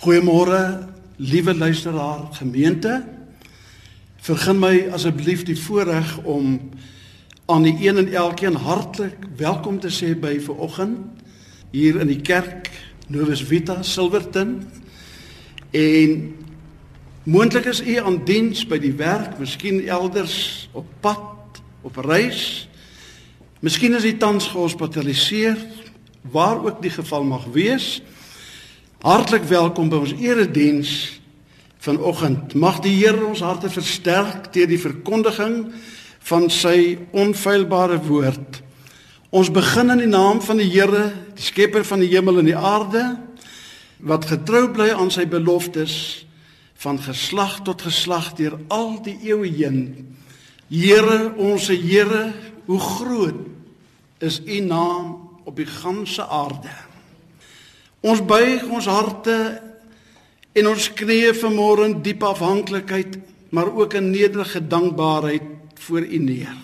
Goeiemôre, liewe luisteraar, gemeente. Vergun my asseblief die voorreg om aan die een en elkeen hartlik welkom te sê by vanoggend hier in die kerk Novus Vita Silverton. En moontlik is u aan diens by die werk, miskien elders op pad, op reis. Miskien is u tans gehospitaliseer, waar ook die geval mag wees. Hartlik welkom by ons erediens vanoggend. Mag die Here ons harte versterk deur die verkondiging van sy onfeilbare woord. Ons begin in die naam van die Here, die skepper van die hemel en die aarde, wat getrou bly aan sy beloftes van geslag tot geslag deur al die eeue heen. Here, ons Here, hoe groot is u naam op die ganse aarde. Ons buig ons harte en ons knieë vanmôre in diep afhanklikheid, maar ook in nederige dankbaarheid voor U neer.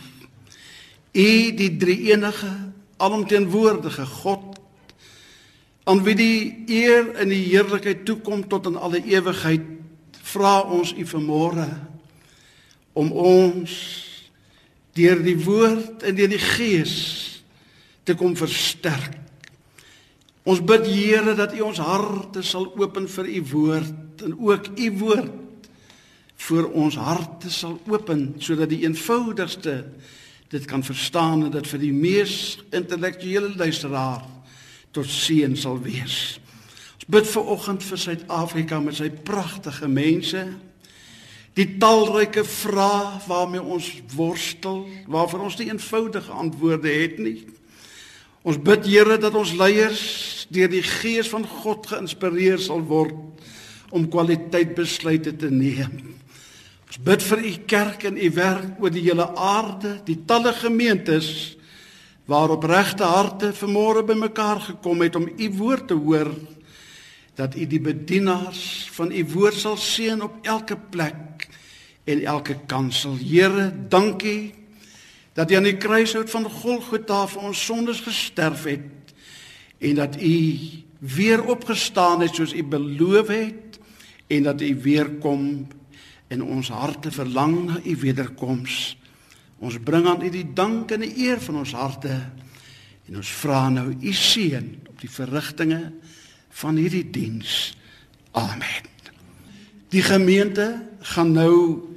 U die drie-enige, alomteenwoordige God, aan wie die eer en die heerlikheid toekom tot in alle ewigheid, vra ons U vanmôre om ons deur die woord en deur die gees te kom versterk Ons bid Here dat U ons harte sal open vir U woord en ook U woord vir ons harte sal open sodat die eenvoudigste dit kan verstaan en dit vir die mees intellektuele luisteraar tot seën sal wees. Ons bid vir oggend vir Suid-Afrika met sy pragtige mense. Die talryke vrae waarmee ons worstel, waarvoor ons nie eenvoudige antwoorde het nie. Ons bid Here dat ons leiers deur die gees van God geïnspireer sal word om kwaliteit besluite te neem. Ons bid vir u kerk en u werk oor die hele aarde, die talle gemeentes waarop regte harte vanmôre bymekaar gekom het om u woord te hoor dat u die bedienaars van u woord sal seën op elke plek en elke kansel. Here, dankie dat u aan die kruishout van Golgotha vir ons sondes gesterf het en dat u weer opgestaan het soos u beloof het en dat u weer kom en ons harte verlang na u wederkoms. Ons bring aan u die dank en die eer van ons harte en ons vra nou u seën op die verrigtinge van hierdie diens. Amen. Die gemeente gaan nou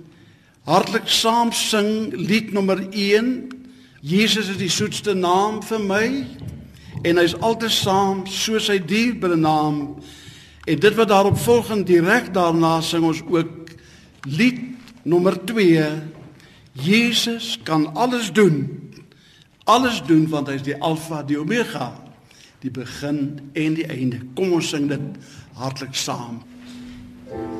hartlik saam sing lied nommer 1. Jesus is die soetste naam vir my en hy's altyd saam soos hy dierbare naam. En dit wat daarop volgend direk daarna sing ons ook lied nommer 2 Jesus kan alles doen. Alles doen want hy's die alfa die omega die begin en die einde. Kom ons sing dit hartlik saam. Ons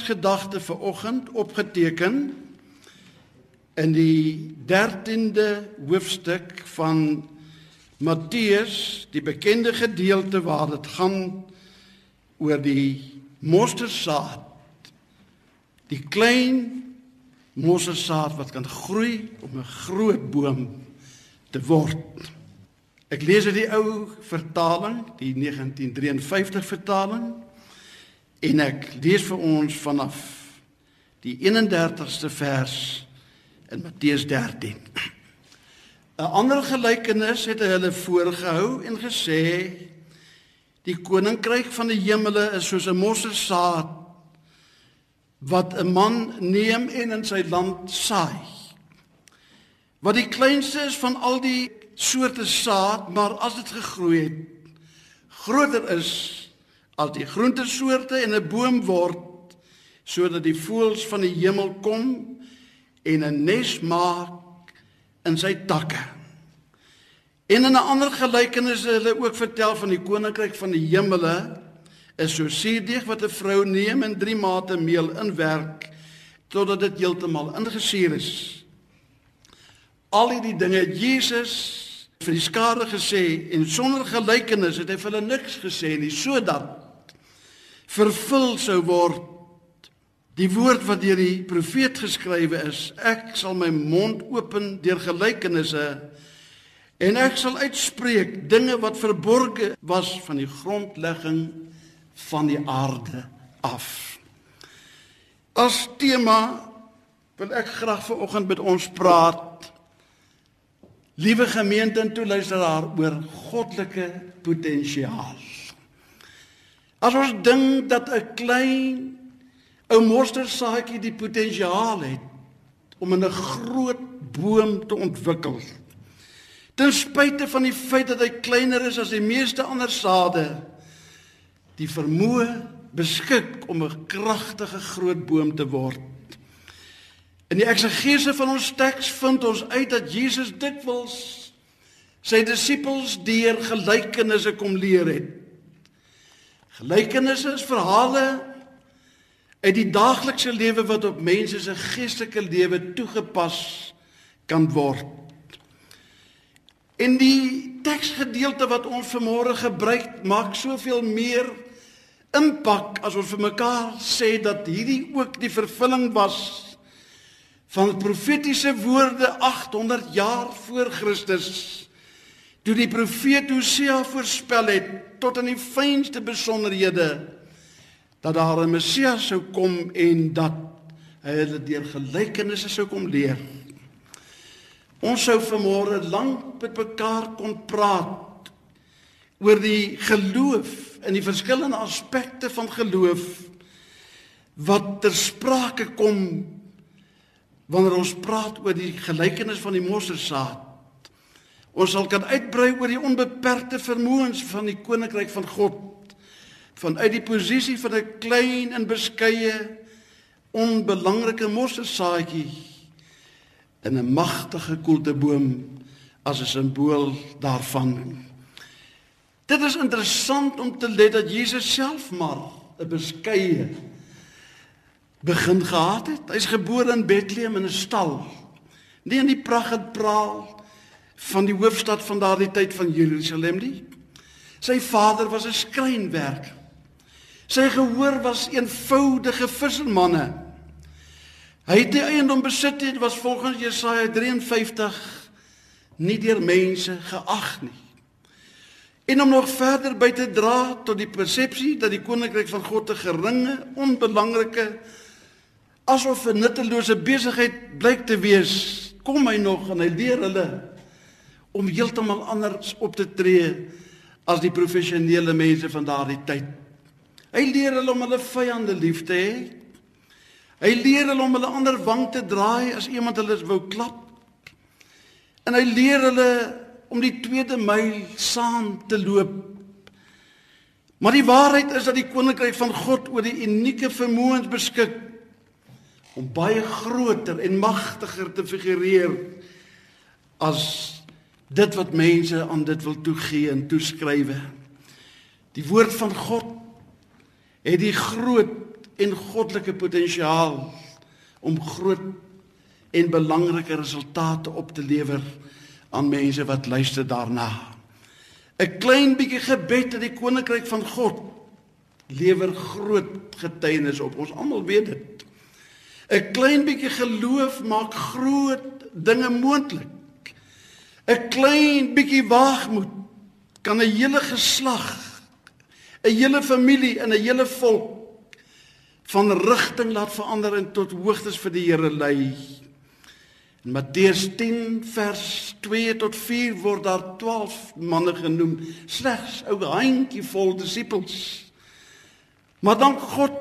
teksgedagte vir oggend opgeteken in die 13de hoofstuk van Matteus, die bekende gedeelte waar dit gaan oor die mosterdsaad. Die klein mosterdsaad wat kan groei om 'n groot boom te word. Ek lees uit die ou vertaling, die 1953 vertaling. En ek lees vir ons vanaf die 31ste vers in Matteus 13. 'n Ander gelykenis het hulle voorgehou en gesê die koninkryk van die hemele is soos 'n mosselsaad wat 'n man neem en in sy land saai. Wat die kleinste is van al die soorte saad, maar as dit gegroei het, groter is as die groentesoorte en 'n boom word sodat die voëls van die hemel kom en 'n nes maak in sy takke. En in 'n ander gelykenis het hulle ook vertel van die koninkryk van die hemele is so suurdeeg wat 'n vrou neem en 3 mate meel inwerk totdat dit heeltemal ingesuur is. Al hierdie dinge het Jesus vir die skare gesê en sonder gelykenis het hy vir hulle niks gesê nie sodat vervul sou word. Die woord wat deur die profeet geskrywe is ek sal my mond open deur gelykenisse en ek sal uitspreek dinge wat verborge was van die grondlegging van die aarde af. As tema wil ek graag vanoggend met ons praat. Liewe gemeente en toeluisteraar oor goddelike potensiaal As ons dink dat 'n klein ou mosterdsaadjie die potensiaal het om 'n groot boom te ontwikkel. Ten spyte van die feit dat hy kleiner is as die meeste ander sade, die vermoë beskik om 'n kragtige groot boom te word. In die eksegese van ons teks vind ons uit dat Jesus dikwels sy disippels deur gelykenisse kom leer het. Gelykenisse is verhale uit die daaglikse lewe wat op mense se geestelike lewe toegepas kan word. En die teksgedeelte wat ons vanmôre gebruik maak soveel meer impak as ons vir mekaar sê dat hierdie ook die vervulling was van profetiese woorde 800 jaar voor Christus toe die profeet Hosea voorspel het tot in die fynste besonderhede dat daar 'n Messias sou kom en dat hy hulle deur gelykenisse sou kom leer. Ons sou vanmôre lank met mekaar kon praat oor die geloof en die verskillende aspekte van geloof wat ter sprake kom wanneer ons praat oor die gelykenis van die mosterdsaad Ons sal kan uitbrei oor die onbeperkte vermoëns van die koninkryk van God vanuit die posisie van 'n klein en beskeie onbelangrike mosterdsaadjie in 'n magtige koelteboom as 'n simbool daarvan. Dit is interessant om te let dat Jesus self maar 'n beskeie begin gehad het. Hy's gebore in Bethlehem in 'n stal. Nie in die pragt en praal van die hoofstad van daardie tyd van Jerusalem nie. Sy vader was 'n skrynwerker. Sy gehoor was eenvoudige vissermanne. Hy het die eiendom besit het was volgens Jesaja 53 nie deur mense geag nie. En om nog verder by te dra tot die persepsie dat die koninkryk van God 'n geringe, onbelangrike asof 'n nuttelose besigheid blyk te wees, kom hy nog en hy leer hulle om heeltemal anders op te tree as die professionele mense van daardie tyd. Hy leer hulle om hulle vyande lief te hê. Hy leer hulle om hulle ander wang te draai as iemand hulle wou klap. En hy leer hulle om die tweede myl saam te loop. Maar die waarheid is dat die koninkryk van God oor die unieke vermoëns beskik om baie groter en magtiger te figureer as dit wat mense aan dit wil toegee en toeskrywe. Die woord van God het die groot en goddelike potensiaal om groot en belangrike resultate op te lewer aan mense wat luister daarna. 'n Klein bietjie gebed in die koninkryk van God lewer groot getuienis op. Ons almal weet dit. 'n Klein bietjie geloof maak groot dinge moontlik. 'n Klein bietjie waagmoed kan 'n hele geslag, 'n hele familie en 'n hele volk van rigting laat verander en tot hoogtes vir die Here lei. In Matteus 10 vers 2 tot 4 word daar 12 manne genoem, slegs ou handjie vol disippels. Maar dan God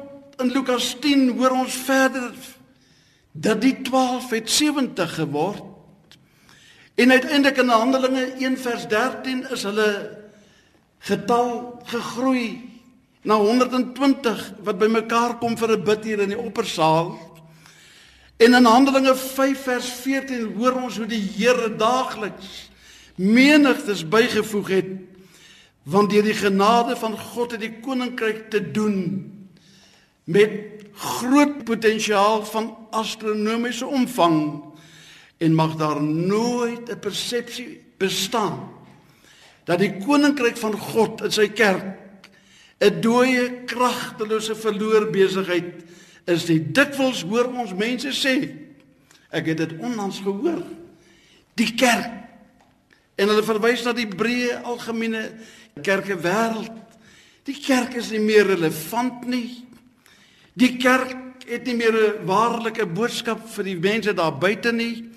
in Lukas 10 hoor ons verder dat die 12 het 70 geword. En uiteindelik in Handelinge 1 vers 13 is hulle getal gegroei na 120 wat bymekaar kom vir 'n bid hier in die oppersaal. En in Handelinge 5 vers 14 hoor ons hoe die Here daagliks menigtes bygevoeg het want deur die genade van God het die koninkryk te doen met groot potensiaal van astronomiese omvang en mag daar nooit 'n persepsie bestaan dat die koninkryk van God in sy kerk 'n dooie kragtelose verloor besigheid is die dikwels hoor ons mense sê. Ek het dit onlangs gehoor. Die kerk. En hulle verwys na die breë algemene kerke wêreld. Die kerk is nie meer relevant nie. Die kerk het nie meer 'n waarlike boodskap vir die mense daar buite nie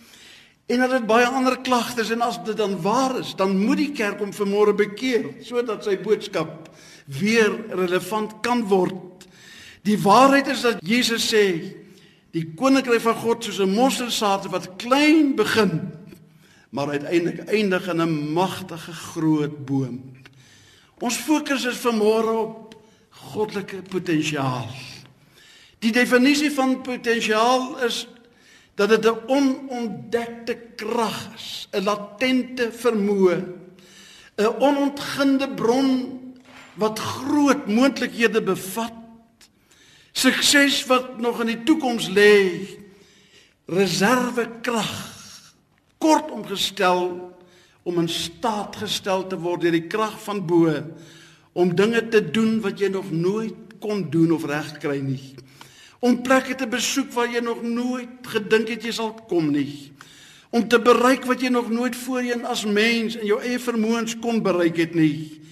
en hulle het baie ander klagtes en as dit dan waar is dan moet die kerk hom vanmôre bekeer sodat sy boodskap weer relevant kan word Die waarheid is dat Jesus sê die koninkryk van God soos 'n mosterdsaad wat klein begin maar uiteindelik eindig in 'n magtige groot boom. Ons fokus is vanmôre op goddelike potensiaal. Die definisie van potensiaal is dat dit 'n onontdekte krag is, 'n latente vermoë, 'n onontginde bron wat groot moontlikhede bevat Sukses wat nog in die toekoms lê. Reservekrag. Kortom gestel om in staat gestel te word deur die krag van bo om dinge te doen wat jy nog nooit kon doen of reg kry nie. Om plekke te besoek waar jy nog nooit gedink het jy sal kom nie. Om te bereik wat jy nog nooit voorheen as mens in jou eie vermoëns kon bereik het nie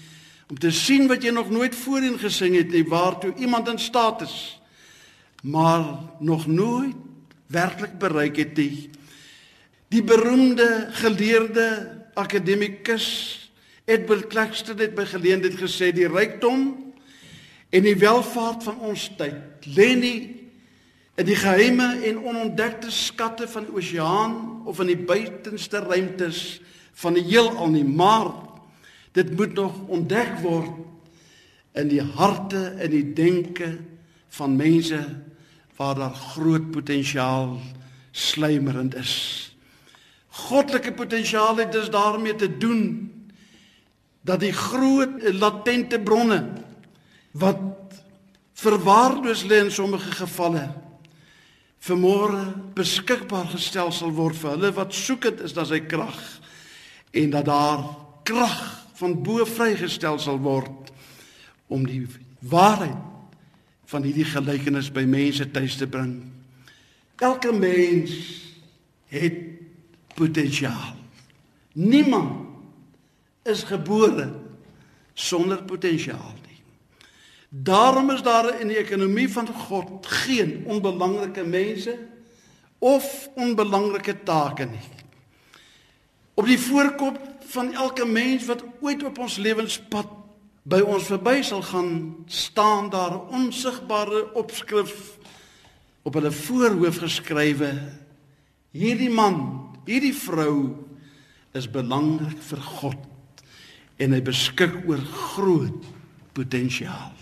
om te sien wat jy nog nooit voorheen gesing het nie waartoe iemand in staat is maar nog nooit werklik bereik het nie die beroemde geleerde akademikus Edward Claxton het by geleentheid gesê die rykdom en die welvaart van ons tyd lê nie in die geheime en onontdekte skatte van die oseaan of in die buitenste ruimtes van die heelal nie maar Dit moet nog ontdek word in die harte en die denke van mense waar daar groot potensiaal sluimerend is. Goddelike potensiaal het dus daarmee te doen dat die groot latente bronne wat verwaarloos lê in sommige gevalle vermore beskikbaar gestel sal word vir hulle wat soekend is na sy krag en dat daar krag van bo vrygestel sal word om die waarheid van hierdie gelykenis by mense tuis te bring. Elke mens het potensiaal. Niemand is gebore sonder potensiaal. Daarom is daar in die ekonomie van God geen onbelangrike mense of onbelangrike take nie. Op die voorkop van elke mens wat ooit op ons lewenspad by ons verby sal gaan, staan daar 'n onsigbare opskrif op hulle voorhoof geskrywe: Hierdie man, hierdie vrou is belangrik vir God en hy beskik oor groot potensiaal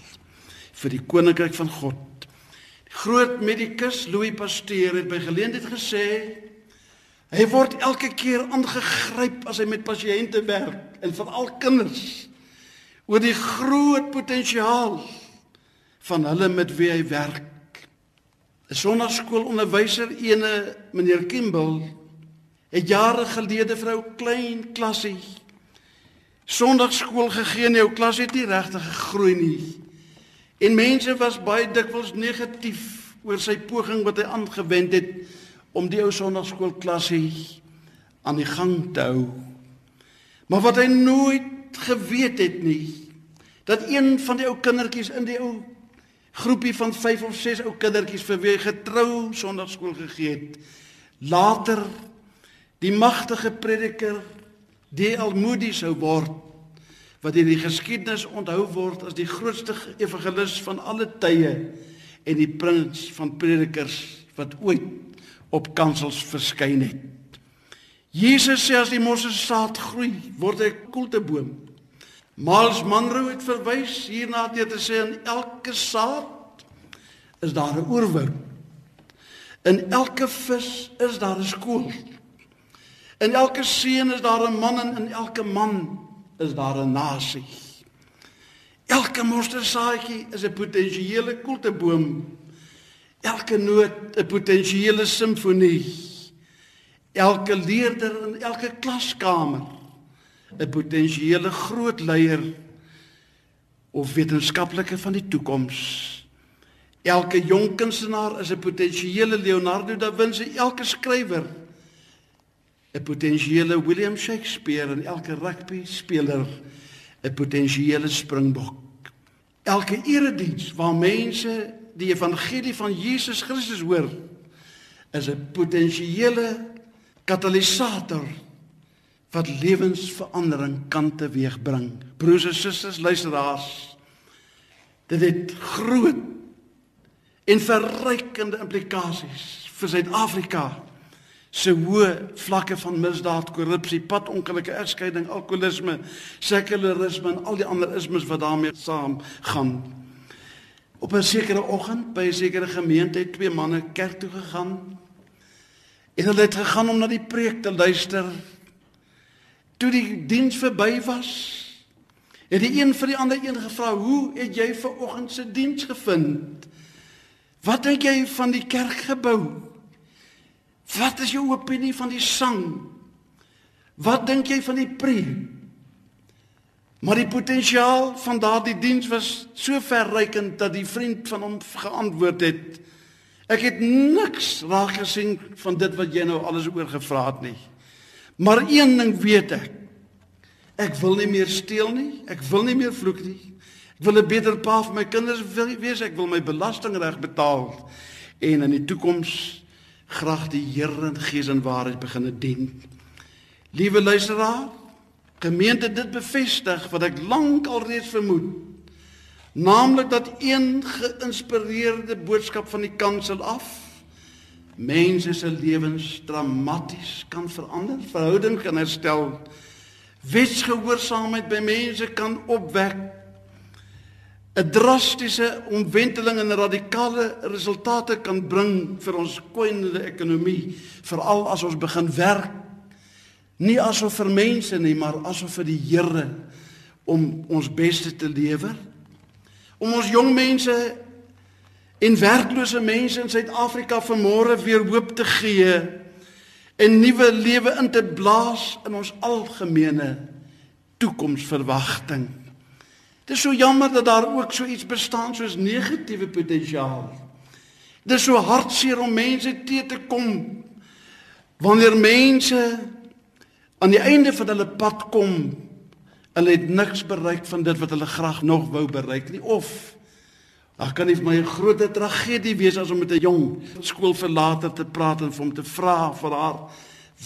vir die koninkryk van God. Die groot medikus Louis Pasteur het by geleentheid gesê Hy word elke keer aangegryp as hy met pasiënte werk en veral kinders oor die groot potensiaal van hulle met wie hy werk 'n sonnaarskoolonderwyser, ene meneer Kimball, het jare gelede vir ou klein klasie Sondagskool gegee en jou klas het nie regtig gegroei nie. En mense was baie dikwels negatief oor sy poging wat hy aangewend het om die ou sondagskoolklasie aan die gang te hou. Maar wat hy nooit geweet het nie, dat een van die ou kindertjies in die ou groepie van 5 of 6 ou kindertjies vir wie hy getrou sondagskool gegee het, later die magtige prediker D.L. Moody sou word wat in die geskiedenis onthou word as die grootste evangelis van alle tye en die prins van predikers wat ooit op kansels verskyn het. Jesus sê as die mosselsaad groei, word hy 'n koelteboom. Miles Monroe het verwys hierna deur te sê in elke saad is daar 'n oerwoud. In elke vis is daar 'n skool. In elke seun is daar 'n man en in elke man is daar 'n nasie. Elke mostersaadjie is 'n potensiële koelteboom. Elke noot 'n potensiële simfonie. Elke leerder in elke klaskamer 'n potensiële groot leier of wetenskaplike van die toekoms. Elke jong kunstenaar is 'n potensiële Leonardo da Vinci, elke skrywer 'n potensiële William Shakespeare en elke rugby speler 'n potensiële springbok. Elke erediens waar mense die evangelie van Jesus Christus hoor, is 'n potensiële katalisator wat lewensverandering kan teweegbring. Broers en susters, luisteraars, dit het groot en verrykende implikasies vir Suid-Afrika se hoë vlakke van misdaad, korrupsie, padongelukke, egskeiding, alkoholisme, sekularisme en al die ander ismes wat daarmee saamgaan. Op 'n sekere oggend by 'n sekere gemeente het twee manne kerk toe gegaan. En hulle het gegaan om na die preek te luister. Toe die diens verby was, het die een vir die ander een gevra: "Hoe het jy ver oggend se diens gevind? Wat dink jy van die kerkgebou?" Wat is jou opinie van die sang? Wat dink jy van die preek? Maar die potensiaal van daardie diens was so verrykend dat die vriend van hom geantwoord het: Ek het niks raak gesien van dit wat jy nou alles oor gevra het nie. Maar een ding weet ek. Ek wil nie meer steel nie. Ek wil nie meer vloek nie. Ek wil 'n beter pa vir my kinders wees. Ek wil my belastingreg betaal en in die toekoms graag die Here in gees en waarheid begine dien. Liewe luisteraar, gemeente dit bevestig wat ek lank al reeds vermoed, naamlik dat een geïnspireerde boodskap van die kansel af mense se lewens dramaties kan verander, verhouding kan herstel, wetsgehoorsaamheid by mense kan opwek 'n drastiese omwenteling en radikale resultate kan bring vir ons kwynende ekonomie, veral as ons begin werk nie asof vir mense nie, maar asof vir die Here om ons beste te lewer. Om ons jong mense en werklose mense in Suid-Afrika vanmôre weer hoop te gee en nuwe lewe in te blaas in ons algemene toekomsverwagting. Dit is so jammer dat daar ook so iets bestaan soos negatiewe potensiaal. Dit is so hartseer om mense te te kom wanneer mense aan die einde van hulle pad kom hulle het niks bereik van dit wat hulle graag nog wou bereik nie of Ag kan nie vir my 'n groot tragedie wees as om met 'n jong skoolverlater te praat en vir hom te vra vir haar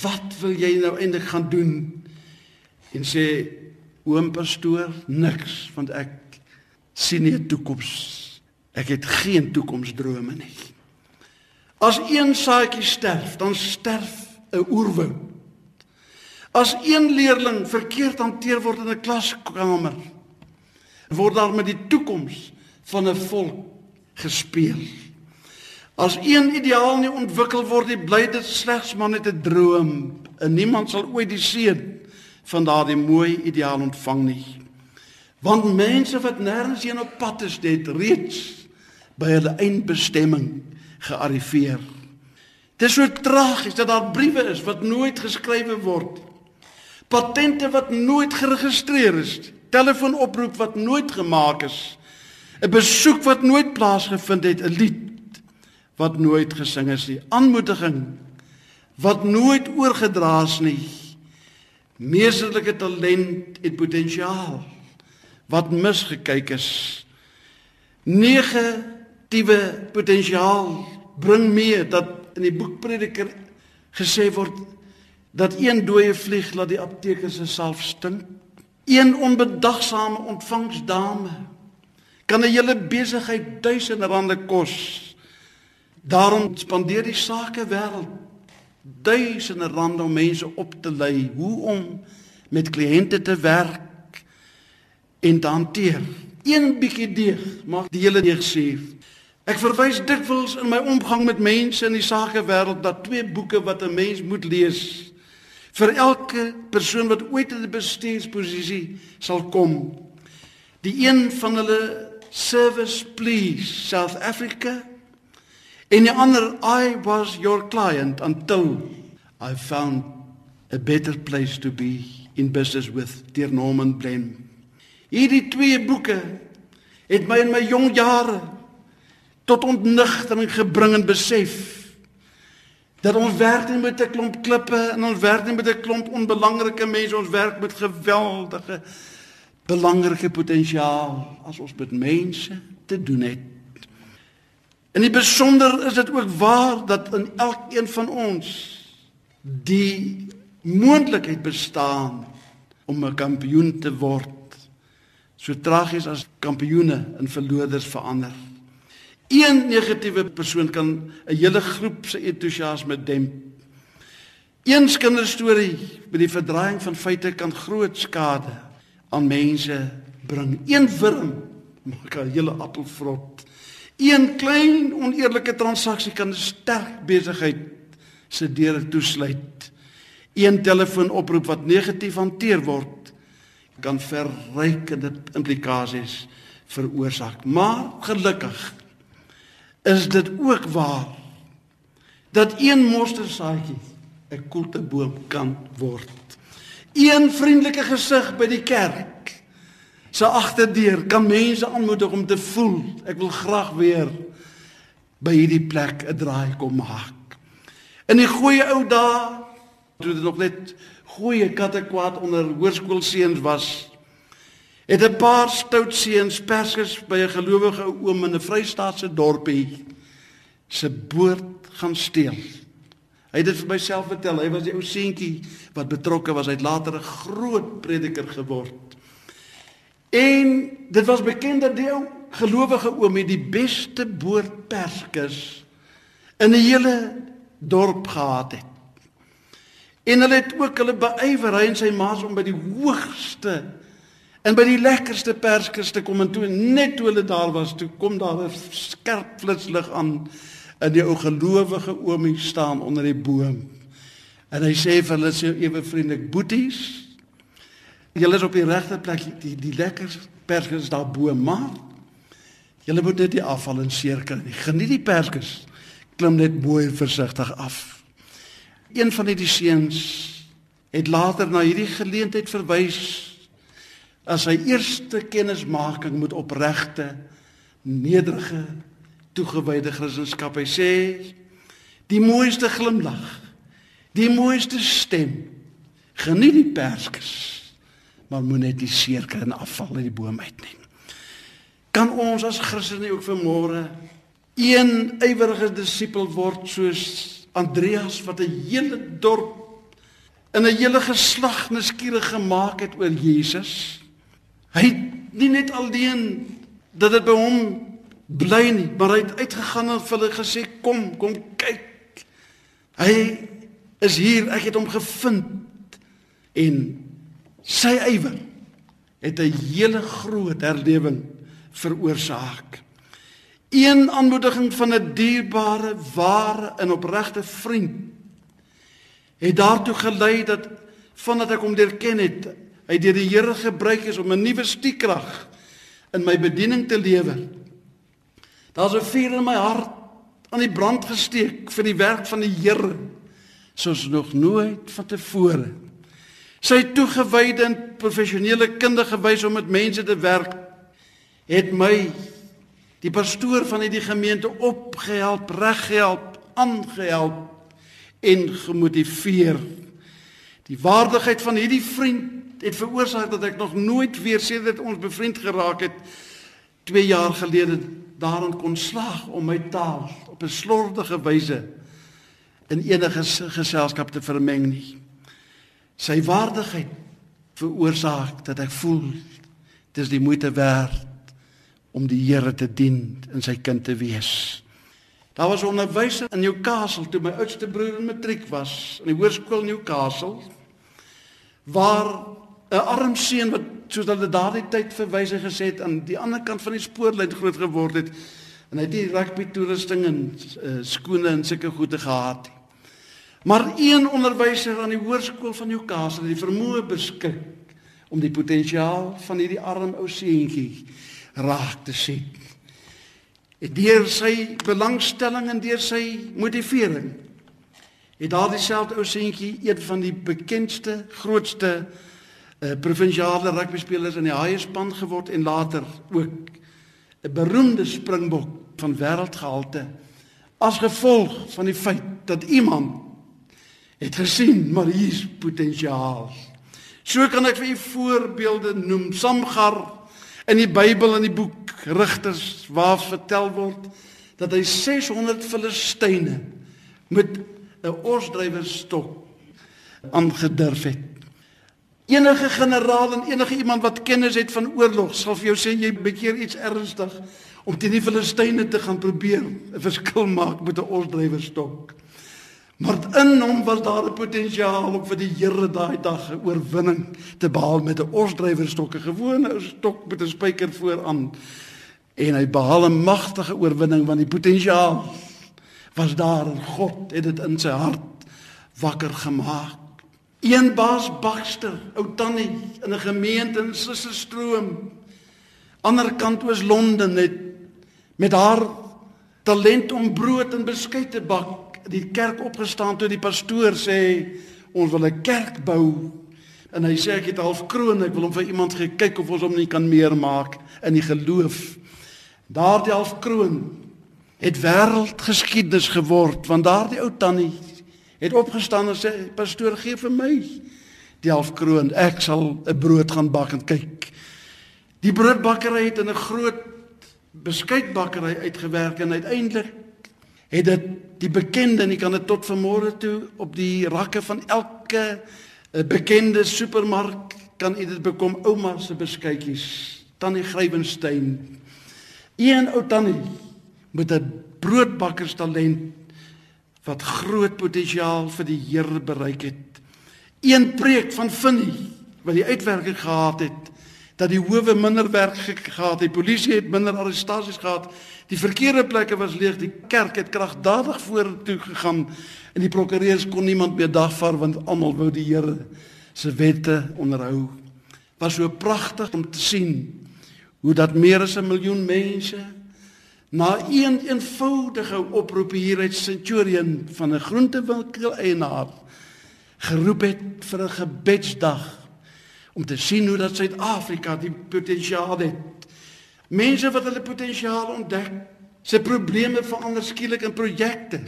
wat wil jy nou eintlik gaan doen en sê oom pastoor niks want ek sien nie 'n toekoms. Ek het geen toekomsdrome nie. As een saadjie sterf, dan sterf 'n oerwoud. As een leerling verkeerd hanteer word in 'n klaskamer, word daar met die toekoms van 'n volk gespeel. As een ideaal nie ontwikkel word nie, bly dit slegs maar net 'n droom en niemand sal ooit die seën van daardie mooi ideaal ontvang nie. Want mense wat nêrens heen op pad is, het reeds by hulle eindbestemming gearriveer. Dit is so tragies dat daar briewe is wat nooit geskrywe word. Patente wat nooit geregistreer is. Telefoonoproep wat nooit gemaak is. 'n Besoek wat nooit plaasgevind het, 'n lied wat nooit gesing is nie. Aanmoediging wat nooit oorgedra is nie. Meesterlike talent en potensiaal wat misgekyk is. Negatiewe potensiaal bring mee dat in die boek Prediker gesê word dat een dooie vlieg laat die apteker se self stink. Een onbedagsame ontvangsdame kan 'n hele besigheid duisende rande kos. Daarom spandeer die sake wêreld duisende rande om mense op te lei hoe om met kliënte te werk en te hanteer. Een bietjie deeg maak die hele deeg suur. Ek verwys dikwels in my omgang met mense in die sakewêreld dat twee boeke wat 'n mens moet lees vir elke persoon wat ooit in 'n bestuursposisie sal kom. Die een van hulle Service Please South Africa en die ander I was your client until I found a better place to be in business with dear Norman Blaine. Hierdie twee boeke het my in my jong jare tot ontnigtering gebring en besef dat ons werk nie met 'n klomp klippe en ons werk nie met 'n klomp onbelangrike mense ons werk met geweldige belangrike potensiaal as ons met mense te doen het. In die besonder is dit ook waar dat in elkeen van ons die moontlikheid bestaan om 'n kampioen te word. So tragies as kampioene in verloders verander. Een negatiewe persoon kan 'n hele groep se entoesiasme demp. Een kinderstorie met die verdraaiing van feite kan groot skade aan mense bring. Een wurm maak 'n hele appel vrot. Een klein oneerlike transaksie kan 'n sterk besigheid se deure toesluit. Een telefoonoproep wat negatief hanteer word kan verrykende implikasies veroorsaak. Maar gelukkig is dit ook waar dat een mostersaadjie 'n koelteboom kan word. Een vriendelike gesig by die kerk se agterdeur kan mense aanmoedig om te voel ek wil graag weer by hierdie plek 'n draai kom maak. In die goeie ou dae toe dit nog net goeie kattekwaad onder hoërskoolseuns was, het 'n paar stout seuns perskes by 'n gelowige oom in 'n Vrystaatse dorpie se boord gaan steel. Hy het dit vir myself vertel. Hy was die ou seentjie wat betrokke was. Hy het later 'n groot prediker geword. En dit was bekend dat die ou gelowige oom het die beste boordperskes in die hele dorp gehad het. En hulle het ook hulle beywer hy en sy maas om by die hoogste En by die lekkerste perskes te kom en toe net toe hulle daar was, toe kom daar 'n skerp flitslig aan in die ou gelowige oomie staan onder die boom. En hy sê vir hulle so ewe vriendelik: "Boeties, julle is op die regte plek. Die die lekker perskes daar bo, maar julle moet net nie afval en seer kry nie. Geniet die perskes. Klim net mooi versigtig af." Een van die seuns het later na hierdie geleentheid verwys as sy eerste kennismaking met opregte nederige toegewyde Christendom. Hy sê die mooiste glimlag, die mooiste stem. Geniet die perskes, maar moenie net die seerke en afval uit die boom uitneem. Kan ons as Christene ook vanmôre een ywerige disipel word soos Andreas wat 'n hele dorp in 'n hele geslag nuuskierig gemaak het oor Jesus? Hy het nie net alleen dat dit by hom bly nie, maar hy het uitgegaan en vir hulle gesê kom, kom kyk. Hy is hier, ek het hom gevind en sy ywer het 'n hele groot herlewing veroorsaak. Een aanmoediging van 'n dierbare, ware en opregte vriend het daartoe gelei dat vandat ek hom leer ken het, hy deur die Here gebruik is om 'n nuwe stiekrag in my bediening te lewer. Daar's 'n vuur in my hart aan die brand gesteek vir die werk van die Here soos nog nooit vantevore. Sy toegewyde en professionele kundige wys om met mense te werk het my die pastoor van hierdie gemeente opgehelp, reggehelp, aangehelp en gemotiveer. Die waardigheid van hierdie vriend het veroorsaak dat ek nog nooit weer sedert ons bevriend geraak het 2 jaar gelede daarin kon slaag om my taal op 'n slordige wyse in enige geselskap te vermeng nie. Sy waardigheid veroorsaak dat ek voel dis die moeite werd om die Here te dien en sy kind te wees. Daar was 'n onderwyser in Newcastle toe my oudste broer in matriek was in die hoërskool Newcastle waar 'n arm seun wat soos hulle daardie tyd verwys gesê het aan die ander kant van die spoorlyn groot geword het en hy het die rugby toerusting en uh, skoene en sulke goede gehad. Maar een onderwyser aan die hoërskool van Newcastle het die vermoë beskik om die potensiaal van hierdie arm ou seentjie raak te sien. Deur sy belangstelling en deur sy motivering het daardie selfde ou seentjie een van die bekendste grootste uh, provinsiale rugby spelers in die Haie span geword en later ook 'n beroemde springbok van wêreldgehalte as gevolg van die feit dat iemand het gesien maar hier's potensiaal. So kan ek vir u voorbeelde noem. Samgar in die Bybel in die boek Rigters waar vertel word dat hy 600 Filistyne met 'n orsdrywerstok aangedurf het. Enige generaal en enige iemand wat kennis het van oorlog sal vir jou sê jy bekeer iets ernstig om teen die Filistyne te gaan probeer 'n verskil maak met 'n orsdrywerstok. Maar in hom was daar 'n potensiaal om vir die Here daai dag 'n oorwinning te behaal met 'n orsdrywerstok, 'n gewone stok met 'n spyker vooraan en hy behaal 'n magtige oorwinning want die potensiaal was daar en God het dit in sy hart wakker gemaak. Een baas Baxter, ou tannie in 'n gemeente in Sissestroom. Ander kant oos Londen het met haar talent om brood en beskuit te bak die kerk opgestaan toe die pastoor sê ons wil 'n kerk bou. En hy sê ek het half kroon ek wil hom vir iemand gekyk of ons hom nie kan meer maak in die geloof. Daardie halfkroon het wêreldgeskiedenis geword want daardie ou tannie het opgestaan en sê pastoor gee vir my die halfkroon ek sal 'n brood gaan bak en kyk. Die broodbakkery het in 'n groot beskuitbakkery uitgewerk en uiteindelik het dit die bekende en jy kan dit tot vanmôre toe op die rakke van elke eh, bekende supermark kan jy dit bekom ouma se beskuitjies tannie Grywenstein Een ou tannie met 'n broodbakkerstalent wat groot potensiaal vir die Here bereik het. Een preek van Finnie wat die uitwerking gehad het dat die howe minder werk gehad het, die polisie het minder arrestasies gehad, die verkeerde plekke was leeg, die kerk het kragtadig vorentoe gegaan en die prokureurs kon niemand meer dagvaar want almal wou die Here se wette onderhou. Was so pragtig om te sien hoe dat meer as 'n miljoen mense na een eenvoudige oproep hier uit Centurion van 'n groentewinkel eienaar geroep het vir 'n gebedsdag om te sien hoe dat Suid-Afrika die potensiaal het. Mense wat hulle potensiaal ontdek, se probleme verander skielik in projekte.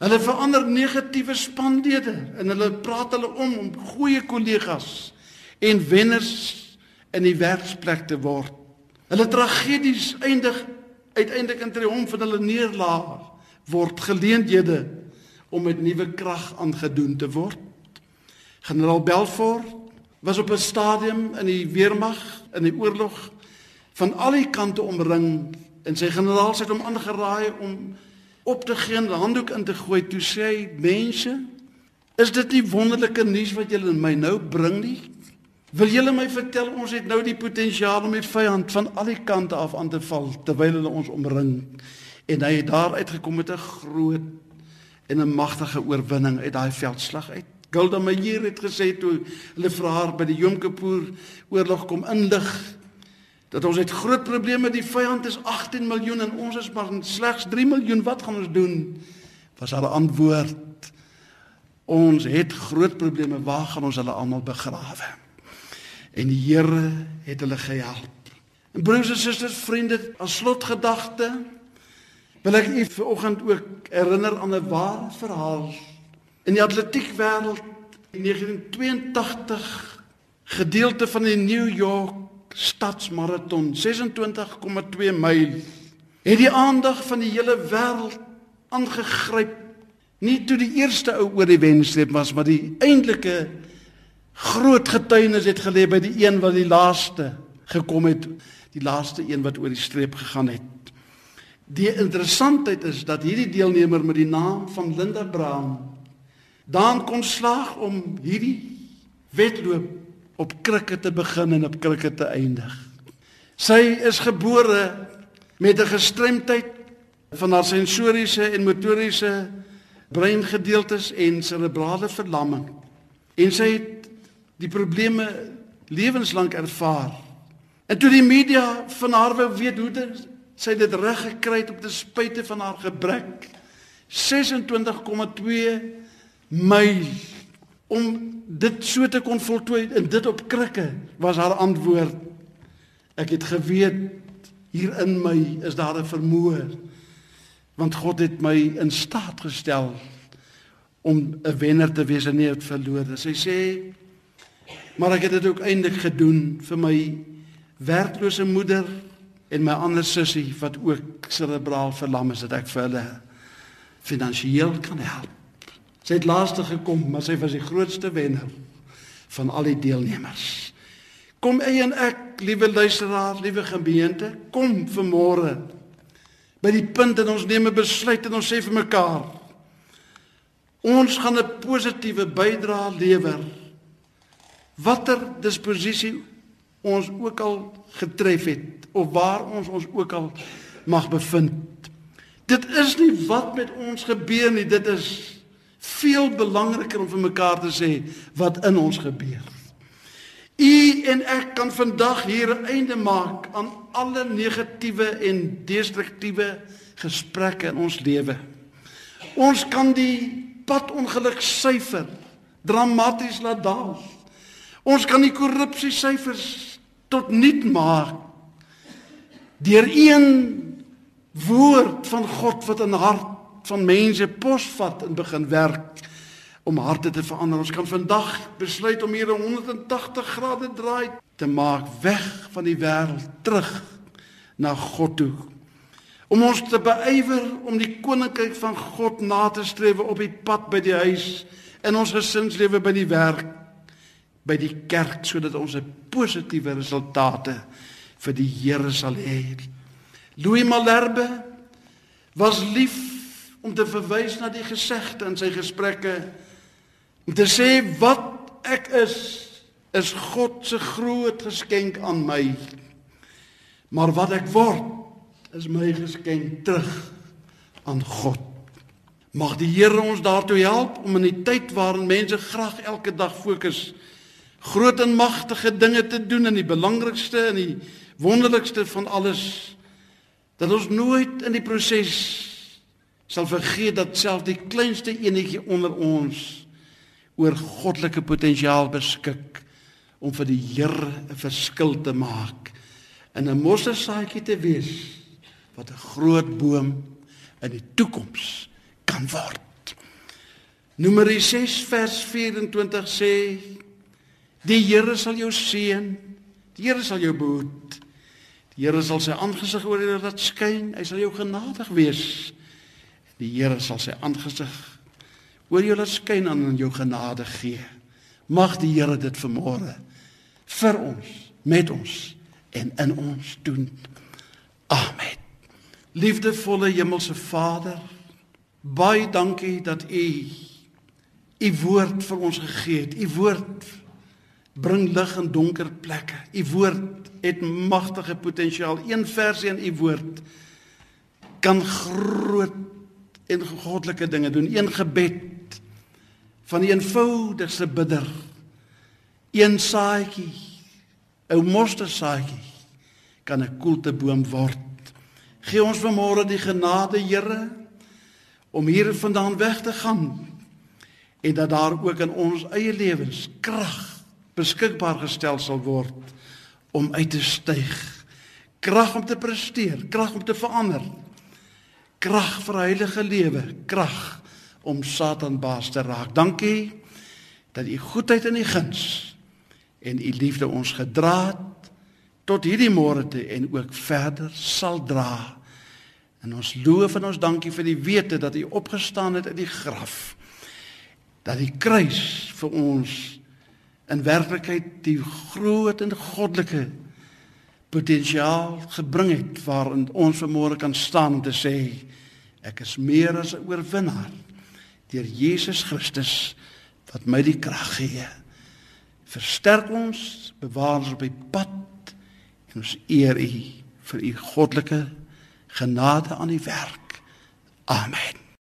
Hulle verander negatiewe spanlede en hulle praat hulle om om goeie kollegas en wenners in die werksplek te word. Hulle tragedies eindig uiteindelik in triomf van hulle neerlaag word geleenthede om met nuwe krag aangedoen te word. Generaal Belfort was op 'n stadium in die weermag in die oorlog van al die kante omring en sy generaals het hom aangeraai om op te en die handdoek in te gooi. Toe sê hy mense is dit nie wonderlike nuus wat julle my nou bring nie? Wil julle my vertel ons het nou die potensiaal om die vyand van al die kante af aan te val terwyl hulle ons omring. En hy het daar uitgekom met 'n groot en 'n magtige oorwinning uit daai veldslag uit. Golda Meir het gesê toe hulle vra haar by die Yom Kippur oorlog kom inlig Dat ons het groot probleme, die vyand is 18 miljoen en ons is maar slegs 3 miljoen. Wat gaan ons doen? Was haar antwoord. Ons het groot probleme. Waar gaan ons hulle almal begrawe? En die Here het hulle gehelp. En broers en susters, vriende, as slotgedagte wil ek u vanoggend ook herinner aan 'n ware verhaal in die atletiekwêreld in 1982 gedeelte van die New York stadsmaraton 26,2 myl het die aandag van die hele wêreld aangegryp. Nie toe die eerste ou oor die wenstreep was maar die eintlike groot getuienis het gelê by die een wat die laaste gekom het die laaste een wat oor die streep gegaan het. Die interessantheid is dat hierdie deelnemer met die naam van Linda Brown dan kon slaag om hierdie wedloop op krikke te begin en op krikke te eindig. Sy is gebore met 'n gestremdheid van haar sensoriese en motoriese breingedeeltes en serebrale verlamming. En sy het die probleme lewenslank ervaar. En toe die media van haar wou weet hoe dit sy dit reg gekry het op te spite van haar gebrek 26,2 myl om dit so te kon voltooi en dit op krikke was haar antwoord. Ek het geweet hier in my is daar 'n vermoë want God het my in staat gestel om 'n wenner te wees en nie 'n verlore sy sê maar ek het dit ook eintlik gedoen vir my werklose moeder en my ander sussie wat ook serebraal verlam is dat ek vir hulle finansiëel kan help Sy het laaste gekom, maar sy was die grootste wenner van al die deelnemers. Kom jy en ek, liewe luisteraar, liewe gemeente, kom vanmôre by die punt en ons neem 'n besluit en ons sê vir mekaar ons gaan 'n positiewe bydrae lewer watter disposisie ons ook al getref het of waar ons ons ook al mag bevind. Dit is nie wat met ons gebeur nie, dit is veel belangriker om vir mekaar te sê wat in ons gebeur. U en ek kan vandag hier 'n einde maak aan alle negatiewe en destruktiewe gesprekke in ons lewe. Ons kan die padongeluk syfer dramaties laat daal. Ons kan die korrupsie syfers tot nul maak deur een woord van God wat in hart van mense posvat en begin werk om harte te verander. Ons kan vandag besluit om hier 'n 180 grade draai te maak weg van die wêreld terug na God toe. Om ons te beywer om die koninkryk van God na te streef op die pad by die huis in ons gesinslewe by die werk by die kerk sodat ons 'n positiewe resultate vir die Here sal hê. Louis Malherbe was lief om te verwys na die gesegde in sy gesprekke om te sê wat ek is is God se groot geskenk aan my. Maar wat ek word is my geskenk terug aan God. Mag die Here ons daartoe help om in die tyd waarin mense graag elke dag fokus groot en magtige dinge te doen en die belangrikste en die wonderlikste van alles dat ons nooit in die proses sal vergeet dat self die kleinste enetjie onder ons oor goddelike potensiaal beskik om vir die Here 'n verskil te maak en 'n mosselsaadjie te wees wat 'n groot boom in die toekoms kan word. Numeri 6 vers 24 sê die Here sal jou seën, die Here sal jou behoed. Die Here sal sy aangesig oor jou laat skyn, hy sal jou genadig wees. Die Here sal sy aangesig oor jou laat skyn en aan jou genade gee. Mag die Here dit vanmôre vir ons, met ons en in ons doen. Amen. Liefdevolle hemelse Vader, baie dankie dat U U woord vir ons gegee het. U woord bring lig in donker plekke. U woord het magtige potensiaal. Een versie in U woord kan groot en goddelike dinge doen. Een gebed van die eenvoudigste bidder. Een saadjie, 'n mosterdsaadjie kan 'n koelteboom word. Gee ons vanmôre die genade, Here, om hier vandaan weg te gaan en dat daar ook in ons eie lewens krag beskikbaar gestel sal word om uit te styg. Krag om te presteer, krag om te verander. Krag vir heilige lewe, krag om Satan baas te raak. Dankie dat u goedheid en u guns en u liefde ons gedra het tot hierdie môre te en ook verder sal dra. En ons loof en ons dankie vir die wete dat u opgestaan het uit die graf. Dat die kruis vir ons in werklikheid die groot en goddelike potensiaal gebring het waarin ons vanmôre kan staan om te sê ek is meer as 'n oorwinnaar deur Jesus Christus wat my die krag gee. Versterk ons, bewaar ons op die pad en ons eer U vir U goddelike genade aan die werk. Amen.